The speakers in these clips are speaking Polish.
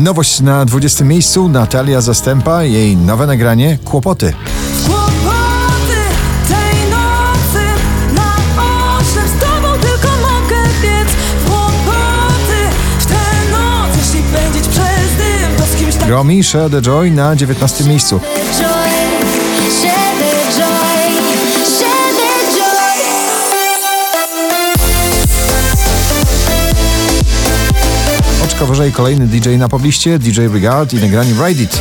Nowość na 20 miejscu Natalia Zastępa, jej nowe nagranie Kłopoty. Kłopoty tej nocy na z tobą tylko mogę biec Kłopoty w tę noc Jeśli pędzić przez dym to z kimś tak Romy Share the Joy na 19 miejscu. Wyżej kolejny DJ na pobliście, DJ Regard i nagranie ride it.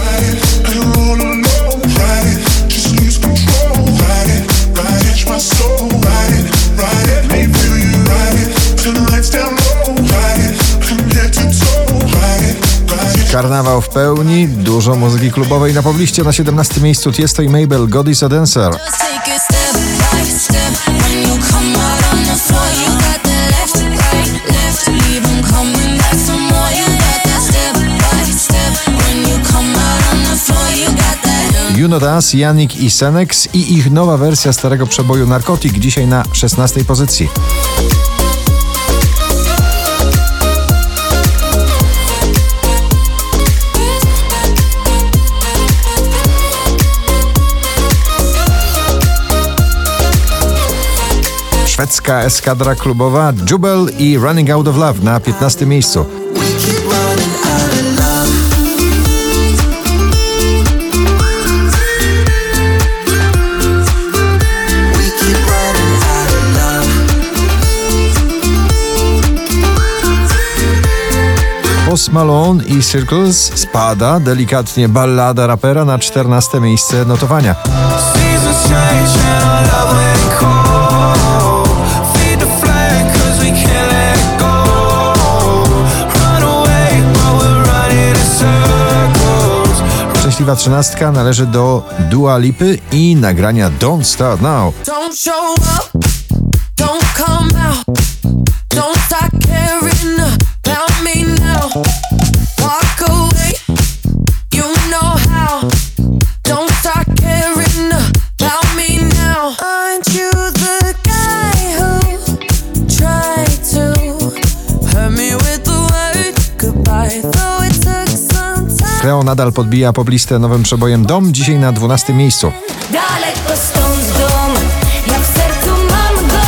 Karnawał w pełni, dużo muzyki klubowej na pobliście. Na 17 miejscu Tiesto i Mabel, God is a Dancer. Know Us, Yannick i Senex i ich nowa wersja starego przeboju Narcotic dzisiaj na 16 pozycji. Szwedzka eskadra klubowa Jubel i Running Out of Love na 15 miejscu. Post Malone i Circles spada delikatnie ballada rapera na 14 miejsce notowania. Szczęśliwa trzynastka należy do Dua Lipy i nagrania Don't Start Now. Don't nadal podbija poblistę nowym przebojem Dom, dzisiaj na 12 miejscu. Daleko stąd dom, ja w sercu mam go.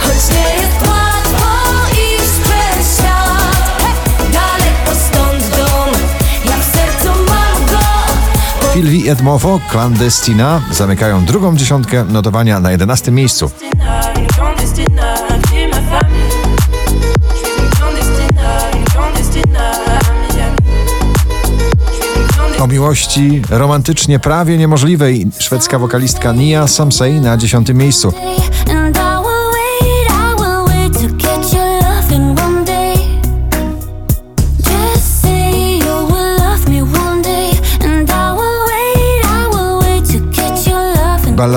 Choć nie jest łatwo iść przez świat. Hej! Daleko stąd dom, ja w sercu mam go. Pilwi i Edmofo, Clandestina zamykają drugą dziesiątkę notowania na 11 miejscu. O miłości romantycznie prawie niemożliwej szwedzka wokalistka Nia Samsei na 10 miejscu.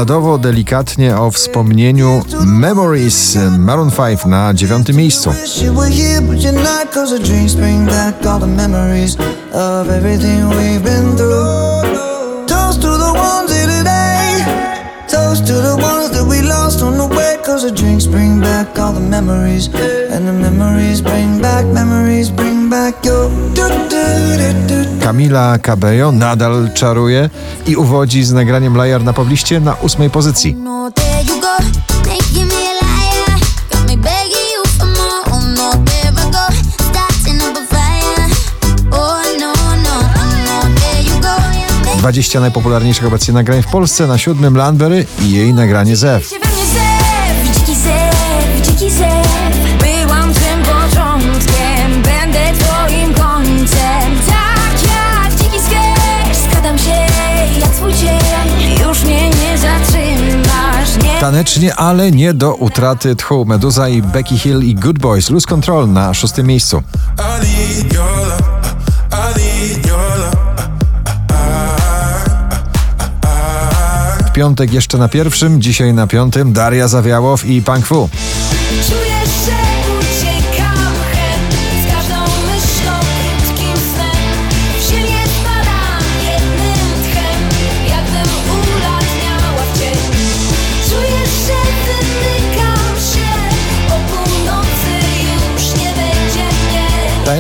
Balladowo, delikatnie o wspomnieniu Memories Maroon 5 na 9 miejscu. Cause the drinks bring back all the memories. And the memories bring back, memories bring Camila Cabello nadal czaruje i uwodzi z nagraniem Liar na pobliście na 8 pozycji. There you go, making me a liar. Got me begging you for more. There I go, starting up a fire. There you go. 20 najpopularniejszych obecnie nagrań w Polsce, na siódmym Landberry i jej nagranie zew, Tanecznie, ale nie do utraty tchu. Meduza i Becky Hill i Good Boys Lose Control na szóstym miejscu. W piątek jeszcze na pierwszym, dzisiaj na piątym Daria Zawiałow i Punk Fu.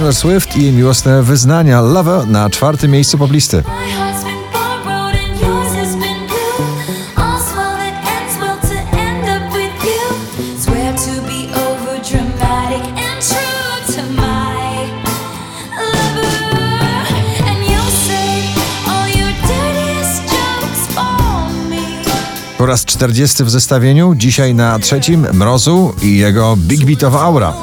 Taylor Swift i jej miłosne wyznania. Lover na czwartym miejscu poblisty. Po raz 40 w zestawieniu, dzisiaj na trzecim Mrozu i jego Big Beatowa Aura.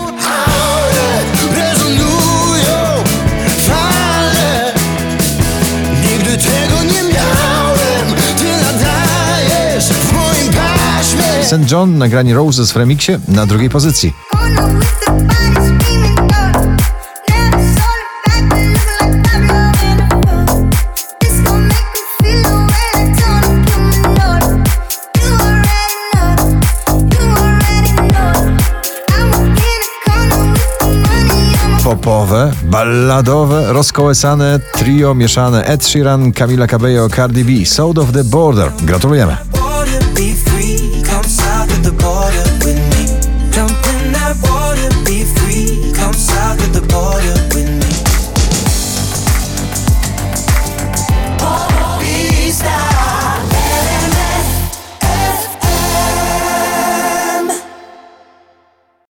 I'm in a corner with the money on my Popowe, balladowe, rozkołysane trio mieszane Ed Sheeran, Camila Cabello, Cardi B, South of the Border. Gratulujemy. border with me. Jump in that water, be free. Come south of the border.